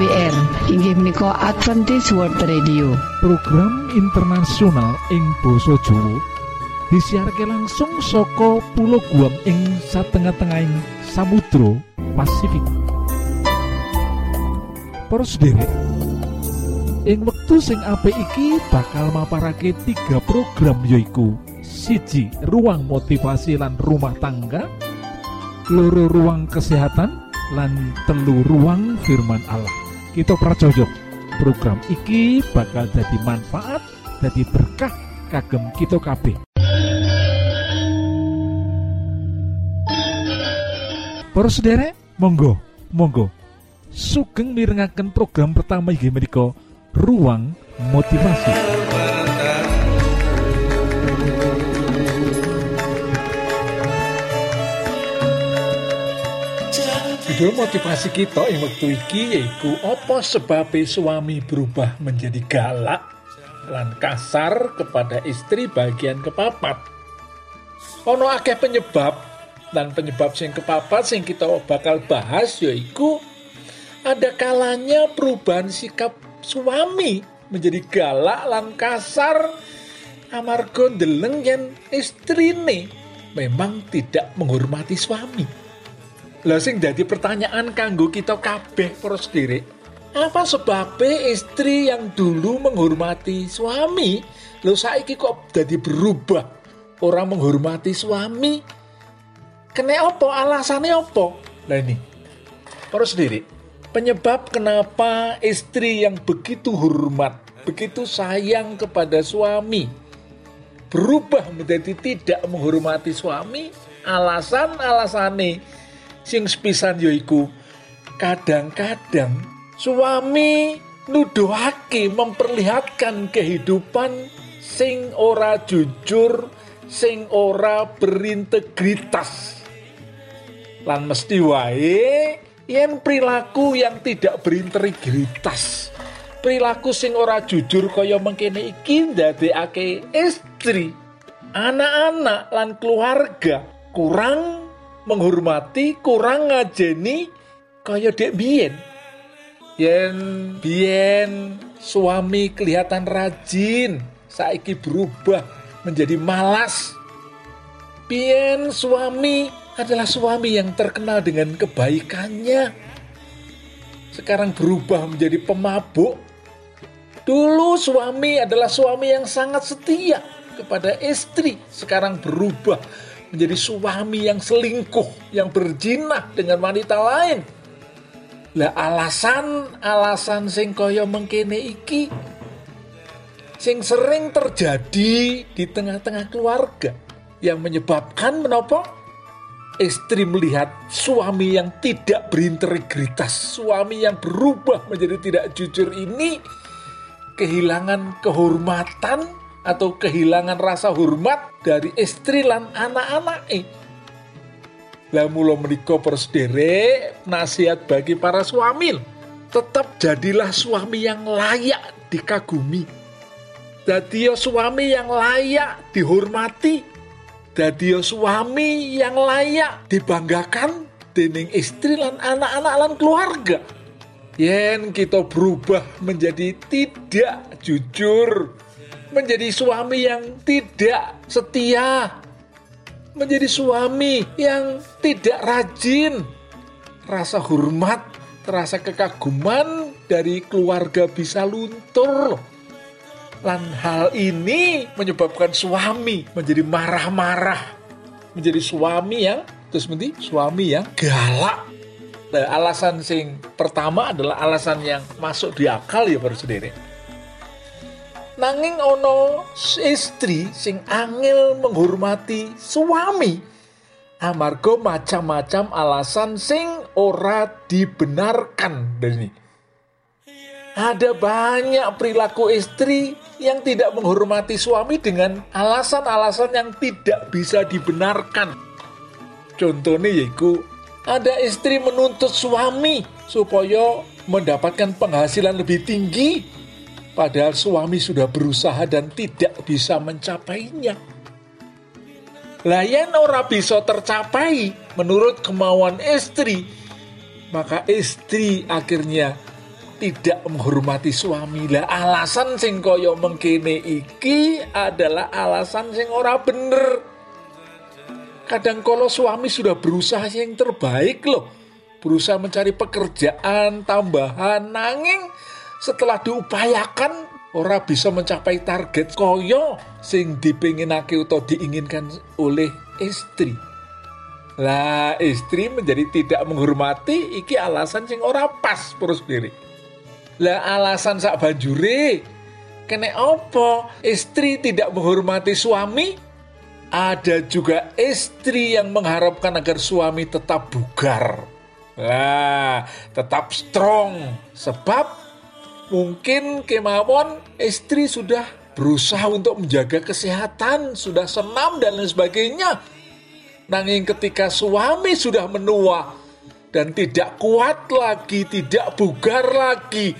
AWR inggih menika Adventist World Radio. Program internasional ing Boso Jowo disiharke langsung soko pulau Guam ing satengah-tengahing Samudro Pasifik. Derek ing wektu sing apik iki bakal maparake tiga program yoiku siji ruang motivasi lan rumah tangga loro ruang kesehatan lan telu ruang firman Allah kita pracojok program iki bakal jadi manfaat jadi berkah kagem kita kabeh. Para sederek monggo monggo. Sugeng mirengaken program pertama iki menika ruang motivasi Judul motivasi kita yang waktu iki yaiku apa sebabnya suami berubah menjadi galak lan kasar kepada istri bagian kepapat. Ono akeh penyebab dan penyebab sing kepapat sing kita bakal bahas yaiku ada kalanya perubahan sikap suami menjadi galak lan kasar amarga deleng yen istrine memang tidak menghormati suami. Lah sing jadi pertanyaan kanggo kita kabeh para sendiri. Apa sebabnya istri yang dulu menghormati suami, lo saiki kok jadi berubah? Orang menghormati suami, kena apa? Alasannya apa? Nah ini, para sendiri. Penyebab kenapa istri yang begitu hormat, begitu sayang kepada suami, berubah menjadi tidak menghormati suami, alasan-alasannya sing sepisan yoiku kadang-kadang suami nuduhake memperlihatkan kehidupan sing ora jujur sing ora berintegritas. Lan mesti wae yen perilaku yang tidak berintegritas. Perilaku sing ora jujur kaya mengkene iki ndadekake istri anak-anak lan keluarga kurang menghormati kurang ngajeni kaya dek bien yen bien suami kelihatan rajin saiki berubah menjadi malas. Bien suami adalah suami yang terkenal dengan kebaikannya. Sekarang berubah menjadi pemabuk. Dulu suami adalah suami yang sangat setia kepada istri sekarang berubah menjadi suami yang selingkuh, yang berjinah dengan wanita lain. Lah alasan-alasan sing kaya mengkene iki sing sering terjadi di tengah-tengah keluarga yang menyebabkan menopo istri melihat suami yang tidak berintegritas, suami yang berubah menjadi tidak jujur ini kehilangan kehormatan atau kehilangan rasa hormat dari istri lan anak-anak eh. Lah mula menika nasihat bagi para suami. Tetap jadilah suami yang layak dikagumi. Dadi suami yang layak dihormati. Dadi suami yang layak dibanggakan dening istri lan anak-anak lan keluarga. Yen kita berubah menjadi tidak jujur, menjadi suami yang tidak setia, menjadi suami yang tidak rajin, rasa hormat, rasa kekaguman dari keluarga bisa luntur. Dan hal ini menyebabkan suami menjadi marah-marah, menjadi suami yang terus nanti suami yang galak. Nah, alasan sing pertama adalah alasan yang masuk di akal ya baru sendiri nanging ono istri sing angel menghormati suami amarga macam-macam alasan sing ora dibenarkan dari ada banyak perilaku istri yang tidak menghormati suami dengan alasan-alasan yang tidak bisa dibenarkan. Contohnya yaitu ada istri menuntut suami supaya mendapatkan penghasilan lebih tinggi padahal suami sudah berusaha dan tidak bisa mencapainya. Layan ora bisa tercapai menurut kemauan istri, maka istri akhirnya tidak menghormati suami lah alasan sing koyo mengkene iki adalah alasan sing ora bener kadang kalau suami sudah berusaha yang terbaik loh berusaha mencari pekerjaan tambahan nanging setelah diupayakan ora bisa mencapai target koyo sing dipinginake atau diinginkan oleh istri. Lah istri menjadi tidak menghormati iki alasan sing ora pas terus diri. Lah alasan sak banjure kene opo istri tidak menghormati suami? Ada juga istri yang mengharapkan agar suami tetap bugar. Lah tetap strong. Sebab mungkin kemauan istri sudah berusaha untuk menjaga kesehatan sudah senam dan lain sebagainya nanging ketika suami sudah menua dan tidak kuat lagi, tidak bugar lagi.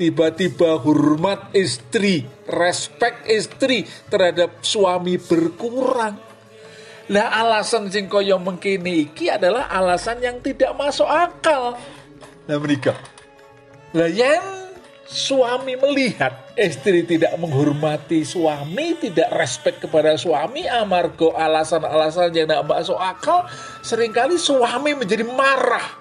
Tiba-tiba hormat istri, respect istri terhadap suami berkurang. Lah alasan sing kaya mengkini iki adalah alasan yang tidak masuk akal. Lah menikah. Lah yang suami melihat istri tidak menghormati suami, tidak respect kepada suami, amargo alasan-alasan yang tidak masuk akal, sering kali suami menjadi marah.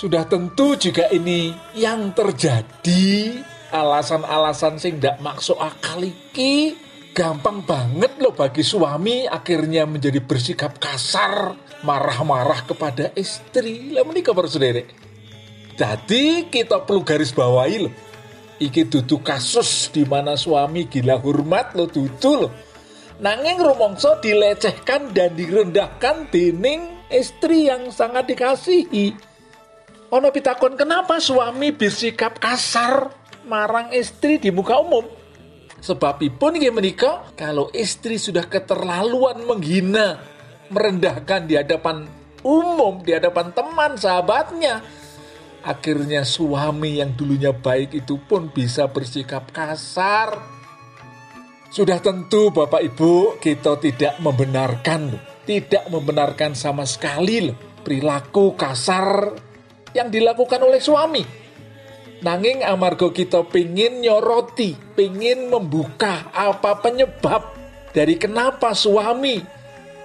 Sudah tentu jika ini yang terjadi, alasan-alasan sing tidak masuk akal iki, gampang banget loh bagi suami akhirnya menjadi bersikap kasar, marah-marah kepada istri. Lah menikah baru jadi kita perlu garis bawahi loh. Iki dudu kasus di mana suami gila hormat lo dudu loh. Nanging rumongso dilecehkan dan direndahkan dening istri yang sangat dikasihi. Ono pitakon kenapa suami bersikap kasar marang istri di muka umum? Sebab pun ingin menikah kalau istri sudah keterlaluan menghina, merendahkan di hadapan umum, di hadapan teman, sahabatnya, Akhirnya suami yang dulunya baik itu pun bisa bersikap kasar. Sudah tentu Bapak Ibu kita tidak membenarkan. Tidak membenarkan sama sekali loh perilaku kasar yang dilakukan oleh suami. Nanging amargo kita pingin nyoroti, pingin membuka apa penyebab dari kenapa suami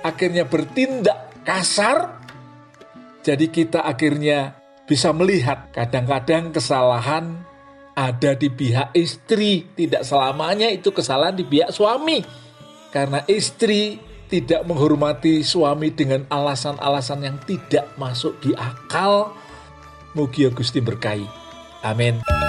akhirnya bertindak kasar. Jadi kita akhirnya bisa melihat kadang-kadang kesalahan ada di pihak istri, tidak selamanya itu kesalahan di pihak suami. Karena istri tidak menghormati suami dengan alasan-alasan yang tidak masuk di akal. Mugi Gusti berkahi. Amin.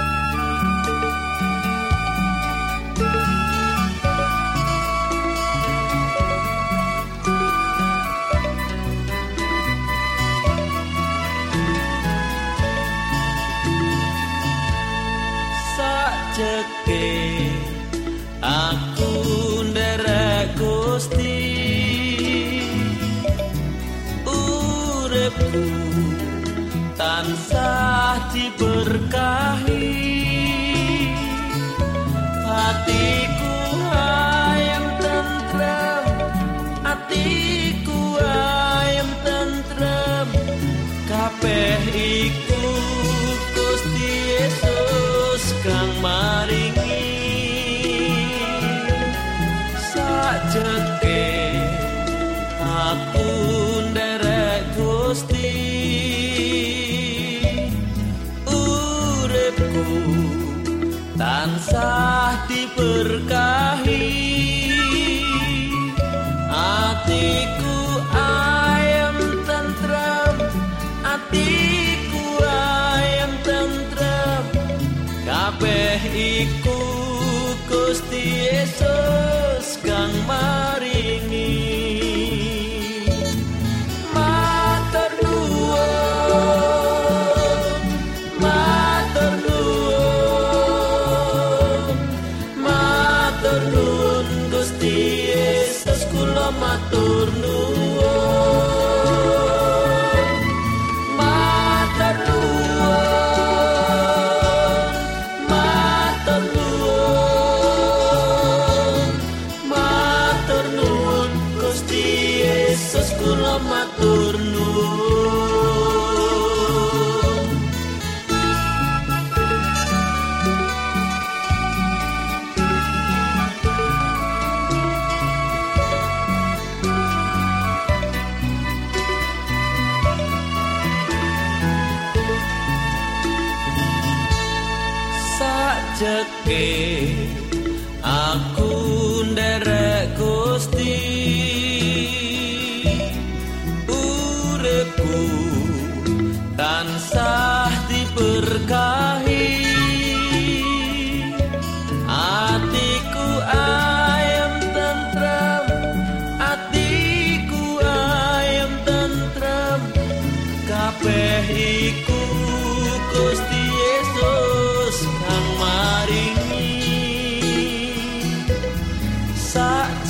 tansah diberkahi. Atiku ayam tentrem atiku ayam tentrem. Kabeh iku Gusti Yesus kang mari. Yesus kula matur nuwun.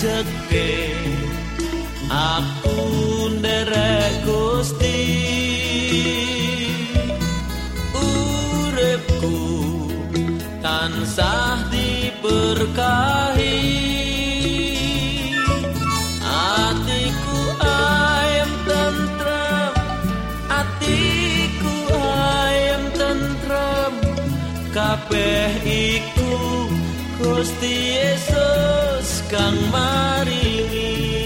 Sajeke aku nderek Gusti. Uripku tansah diberkahi. Atiku ayam tentrem. Atiku ayam tentrem. Kabeh iku Gusti Yesus kang maringi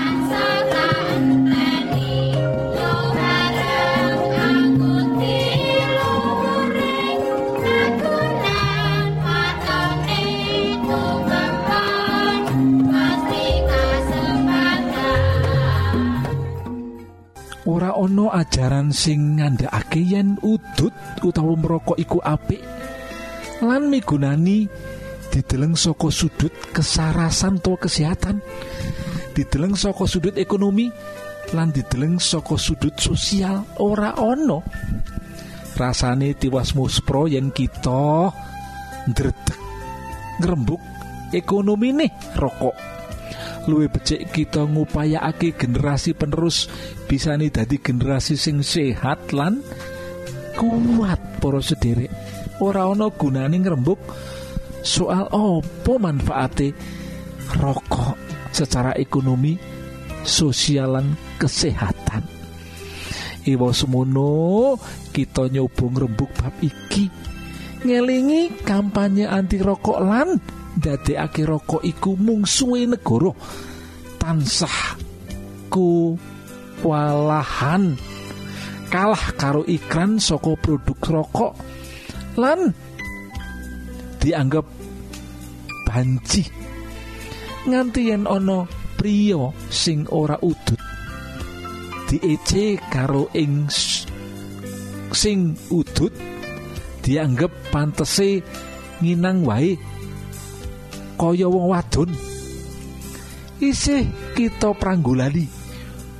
ora ana ajaran sing ngandhakake yen udut utawa merokok iku apik. Lan migunani dideleng saka sudut kesarasan utawa kesehatan dideleng saka sudut ekonomi lan dideleng saka sudut sosial. Ora ana rasane tiwas muspro yen kita ndredeg ngrembug ekonomi nih rokok. Luwih becik kita ngupayakake generasi penerus bisa nih dadi generasi sing sehat lan kuat para sederek. Ora ana gunane ngrembug. Soal opo manfaate rokok secara ekonomi sosialan kesehatan. Iwa semono kita nyoba ngrembug bab iki. Ngelingi kampanye anti rokok lan dadekake rokok iku mungsuhe negara. Tansah ku walahan. Kalah karo iklan saka produk rokok lan dianggap banci nganti yen ana priya sing ora udut diece karo ing sing udut dianggap pantese nginang wae kaya wong wadon. Isih kita pranggulani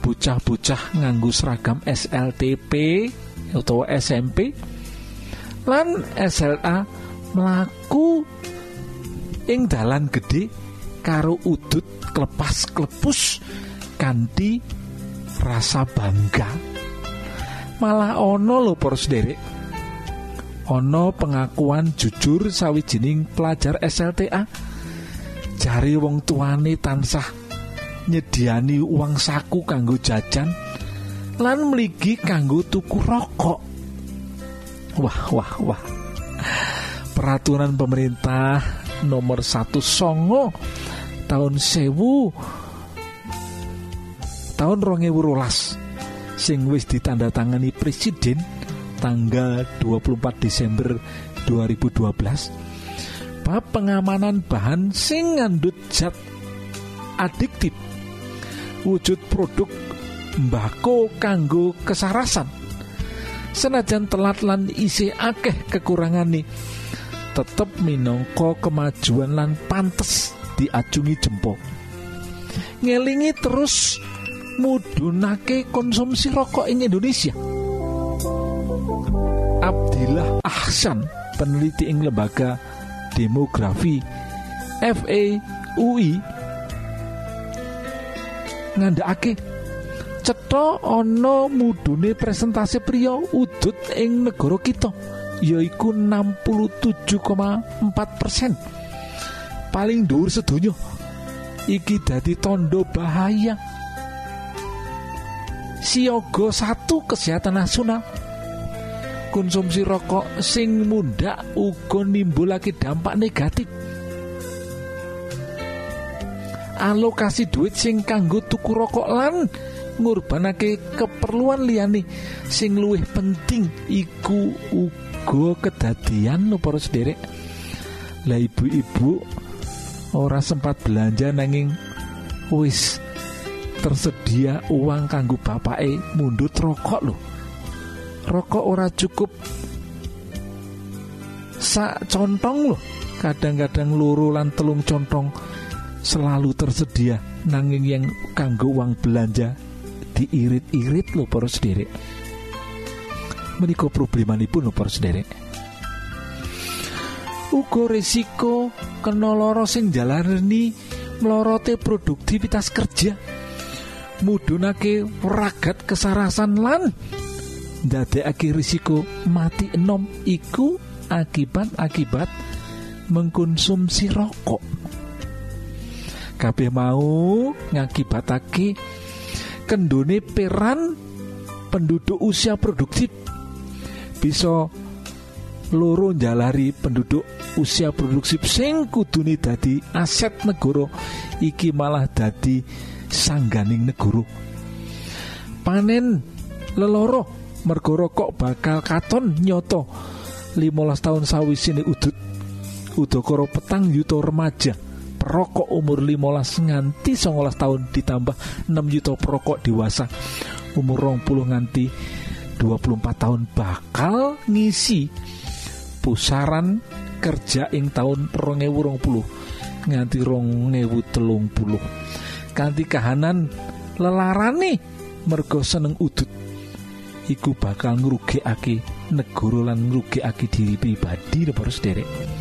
bocah-bocah nganggo seragam SLTP utawa SMP lan SLA mlaku ing dalan gede karo udut klepas klepus kanthi rasa bangga. Malah ana lho para sederek. Ana pengakuan jujur sawijining pelajar SLTA jari wong tuane tansah nyediani uang saku kanggo jajan lan mligi kanggo tuku rokok. Wah wah wah. Peraturan pemerintah nomor satu songo tahun sewu. Tahun 2012 sing wis ditandatangani presiden tanggal 24 Desember 2012 bab pengamanan bahan sing ngandut zat adiktif. Wujud produk mbako kanggo kesarasan. Senajan telat lan isih akeh kekurangan nih tetep minangka kemajuan lan pantes diacungi jempol. Ngelingi terus mudunake konsumsi rokok ing Indonesia. Abdillah Ahsan peneliti ing lembaga demografi FAUI ngandhakake cetha ana mudune presentasi pria udut ing negara kita yaiku 67,4 persen paling dhuwur sedoyo iki dadi tondo bahaya. Siaga satu kesehatan nasional konsumsi rokok sing mundak uga nimbulake dampak negatif. Alokasi duit sing kanggo tuku rokok lan ngurbanake keperluan liyane sing luwih penting iku uga kedadian lo para sederek. Lah ibu-ibu ora sempat belanja nanging wis tersedia uang kanggo bapake mundut rokok lho. Rokok ora cukup. Sak contong loh kadang-kadang loro lan telung contong selalu tersedia nanging yang kanggo uang belanja diirit-irit lho para sederek. Menika problemanipun lho para sederek uga resiko kena lara sing jalani mlorote produktivitas kerja. Mudunake ragat kesarasan lan ndadekake risiko mati enom iku akibat-akibat mengkonsumsi rokok. Kabeh mau ngakibatake kendone peran penduduk usia produktif. Bisa loro njalari penduduk usia produktif sing kudune dadi aset negara iki malah dadi sangganing negara. Panen leloro mergo rokok bakal katon nyoto 15 tahun sawisine udut. Udakara petang yuta remaja perokok umur 15 nganti 19 tahun ditambah 6 juta perokok dewasa. Umur 20 nganti 24 tahun bakal ngisi pusaran kerja ing tahun 2020 nganti 2030 kanthi kahanan lelarane mergo seneng udut iku bakal ngrugekake negara lan ngrugekake diri pribadi para sederek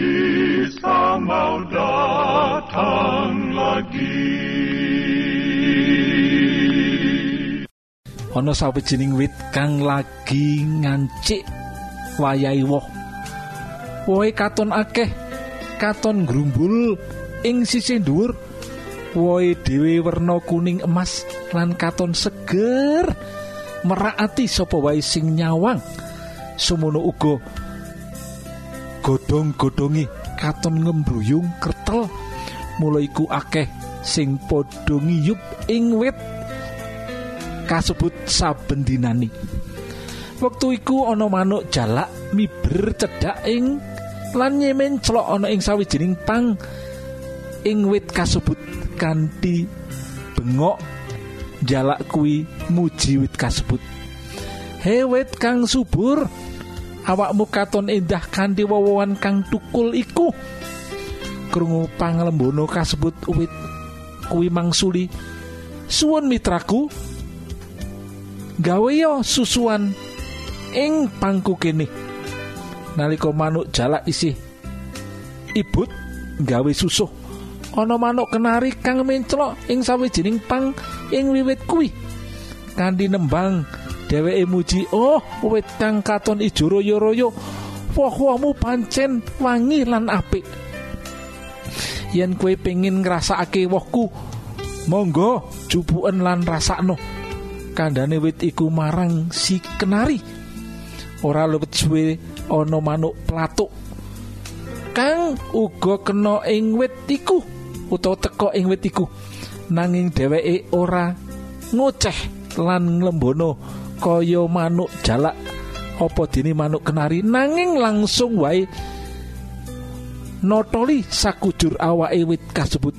Isa mau datang lagi. ana sawijining wit kang lagi ngancik wayahe woh. Wohe katon akeh katon grumbul ing sisih dhuwur. Wohe dhewe werna kuning emas lan katon seger merakati sapa wae sing nyawang. Semono uga godhong-godhonge katon ngembruyung kertel. Mulai iku akeh sing padha ngiyup ing wit kasebut saben dinani wektu iku ana manuk jalak miber cedhak ing lan nyemen celok ana ing sawijining pang ing wit kasebut kanthi bengok jalak kuwi muji wit kasebut. He wit kang subur awakmu katon endah kanthi wowoan kang tukul iku. Krungu pangalembono kasebut wit kuwi mangsuli. Suwun mitraku. Gawe yo susuan ing pangku kene. Nalika manuk jalak isih ibut gawe susuh. Ana manuk kenari kang menclok ing sawijining pang ing wiwit kuwi. Kanthi nembang dheweke muji oh wit kang katon ijo royo-royo woh-wohmu pancen wangi lan apik. Yen kue pengin ngrasakake wohku monggo jupuken lan rasakno. Kandhane wit iku marang si kenari. Ora luwih suwe ana manuk platuk. Kang uga kena ing wit iku utawa teka ing wit iku. Nanging dheweke ora ngoceh lan nglembono kaya manuk jalak apa dene manuk kenari? Nanging langsung wae notoli sakujur awake wit kasebut.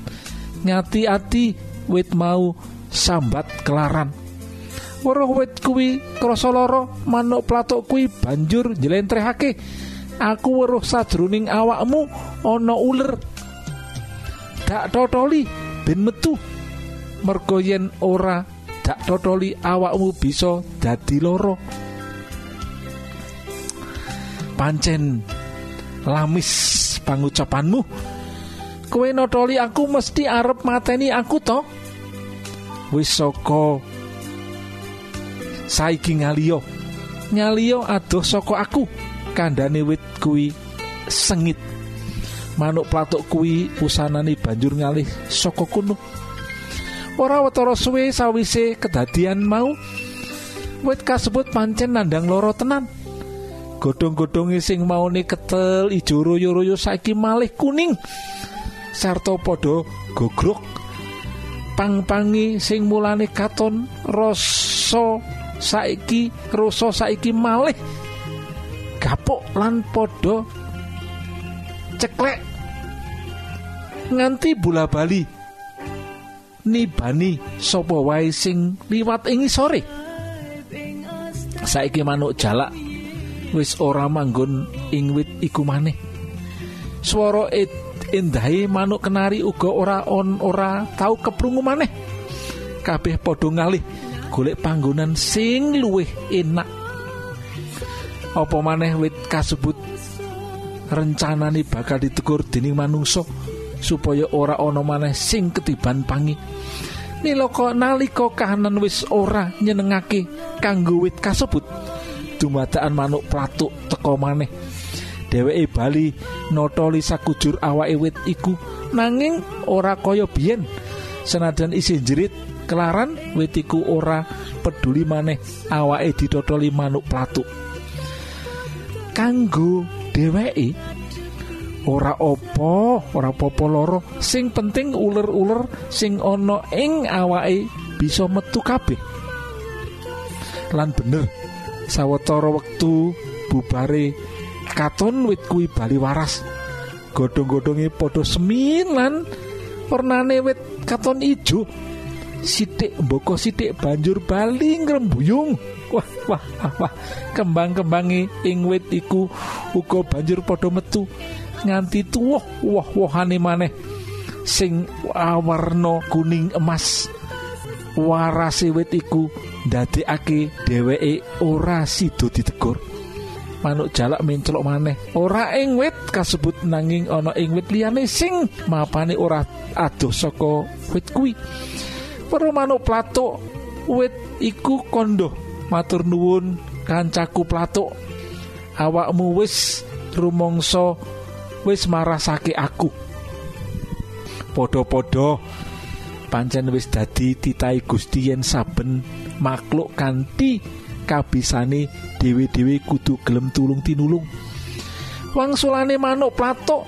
Ngati-ati wit mau sambat kelaran. Weruh wit kuwi krasa lara manuk platuk kuwi banjur njlentrehake. Aku weruh sajroning awakmu ana uler. Dak totoli ben metu. Mergo yen ora dak totoli awakmu bisa dadi loro. Pancen lamis pangucapanmu. Kowe notoli aku mesti arep mateni aku to? Wis saka saiki ngaliyo ngaliyo adoh saka aku. Kandhane wit kuwi sengit. Manuk platuk kuwi usanane banjur ngalih saka kono ora wetara suwe sawise kedadian mau. Wit kasebut pancen nandang loro tenan. Godhong-godhonge sing maune ketel ijo royo-royo saiki malih kuning. Sarta padha gogrok. Pang-pangi sing mulane katon rasa saiki rasa saiki malih. Gapuk lan padha ceklek. Nganti bola bali nibani sapa wae sing liwat ing sore saiki manuk jalak wis ora manggon ing wit iku maneh. Swara endahe manuk kenari uga ora on ora tau keprungu maneh. Kabeh padha ngalih golek panggonan sing luwih enak. Apa maneh wit kasebut? Rencanane bakal ditegur dening manungsa supaya ora ana maneh sing ketiban pangi. Nilaka nalika kahanan wis ora nyenengake kanggo wit kasebut dumadakan manuk platuk teka maneh. Dheweke bali notoli sakujur awake wit iku nanging ora kaya biyen. Senajan isih jerit kelaran wit iku ora peduli maneh awake ditotoli manuk platuk. Kanggo dheweke ora opo ora popo loro. Sing penting uler-uler sing ana ing awake bisa metu kabeh. Lan bener sawetara wektu bubare katon wit kuwi bali waras. Godhong-godhonge padha semin lan warnane wit katon ijo. Sithik mboko sithik banjur bali ngrembuyung. Wah wah wah, wah. kembang-kembange ing wit iku uga banjur padha metu nganti tuwuh woh-wohane maneh. Sing awarna kuning emas. Warase wit iku ndadekake dheweke ora sida ditegur. Manuk jalak menclok maneh. Ora ing wit kasebut nanging ana ing wit liyane sing mapane ora adoh saka wit kuwi. Para manuk platuk wit iku kondo matur nuwun kancaku platuk awakmu wis rumangsa wis marasake aku. Padha-padha pancen wis dadi titahe Gusti yen saben makhluk kanthi kabisane dhewe-dhewe kudu gelem tulung tinulung. Wangsulane manuk platuk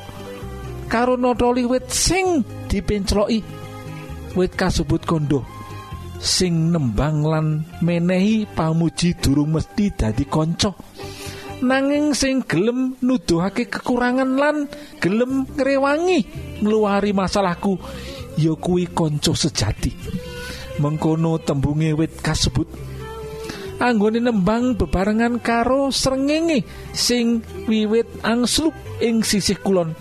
karo notoli wit sing dipencloki wit kasebut kondo sing nembang lan menehi pamuji durung mesti dadi kanca nanging sing gelem nuduhake kekurangan lan gelem ngrewangi ngluwari masalahku ya kuwi kanca sejati. Mengkono tembunge wit kasebut. Anggone nembang bebarengan karo srengenge sing wiwit angslup ing sisih kulon.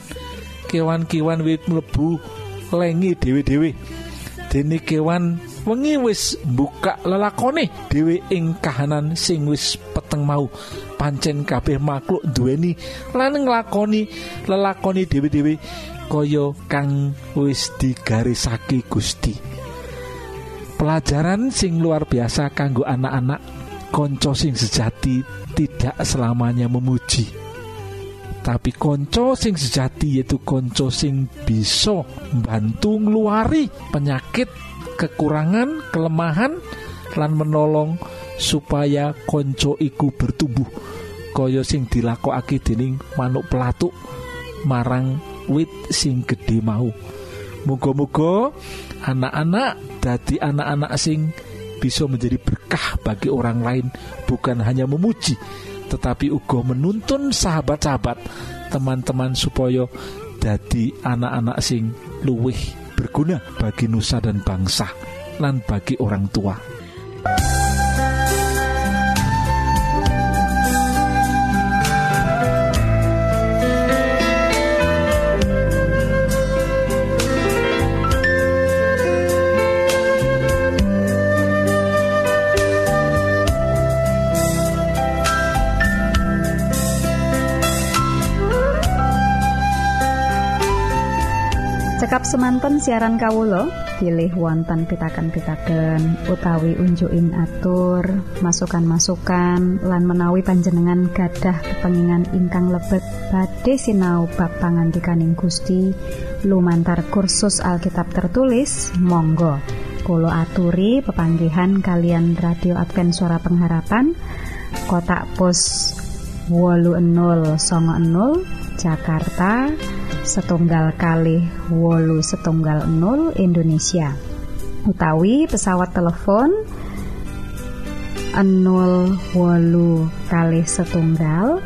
Kewan-kewan wit mlebu lengi dhewe-dhewe. Dene kewan wengi wis buka lelakone. Dhewe ing kahanan sing wis peteng mau. Pancen kabeh makhluk duweni lan nglakoni lelakoni dhewe-dhewe kaya kang wis digarisake Gusti. Pelajaran sing luar biasa kanggo anak-anak konco sing sejati tidak selamanya memuji. Tapi konco sing sejati yaitu konco sing bisa bantu ngeluari penyakit kekurangan kelemahan lan menolong supaya konco iku bertumbuh. Kaya sing dilakokake dening manuk pelatuk marang wit sing gede mau. Muga-muga anak-anak dadi anak-anak sing bisa menjadi berkah bagi orang lain bukan hanya memuji tetapi uga menuntun sahabat-sahabat teman-teman supaya dadi anak-anak sing luwih berguna bagi nusa dan bangsa lan bagi orang tua. Semanten siaran Kawulo pilih wonten pitaken-pitaken utawi unjuin atur masukan-masukan lan menawi panjenengan gadah kepengingan ingkang lebet. Badhe sinau bab pangantikaning Gusti lumantar kursus Alkitab tertulis Monggo. Kulo aturi pepanggihan kalian radio Advent suara pengharapan kotak pos wolu 00 Jakarta setunggal kali wolu setunggal 0 Indonesia. Utawi pesawat telepon 0 wolu kali setunggal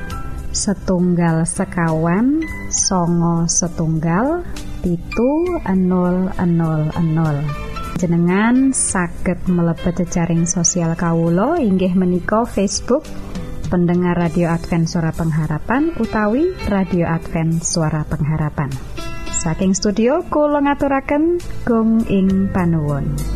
setunggal sekawan songo setunggal pitu 000 jenengan saged mlebet jejaring sosial kawulo inggih menika Facebook pendengar radio Advent suara pengharapan utawi radio Advent suara pengharapan. Saking studio kula ngaturaken gong ing panuwun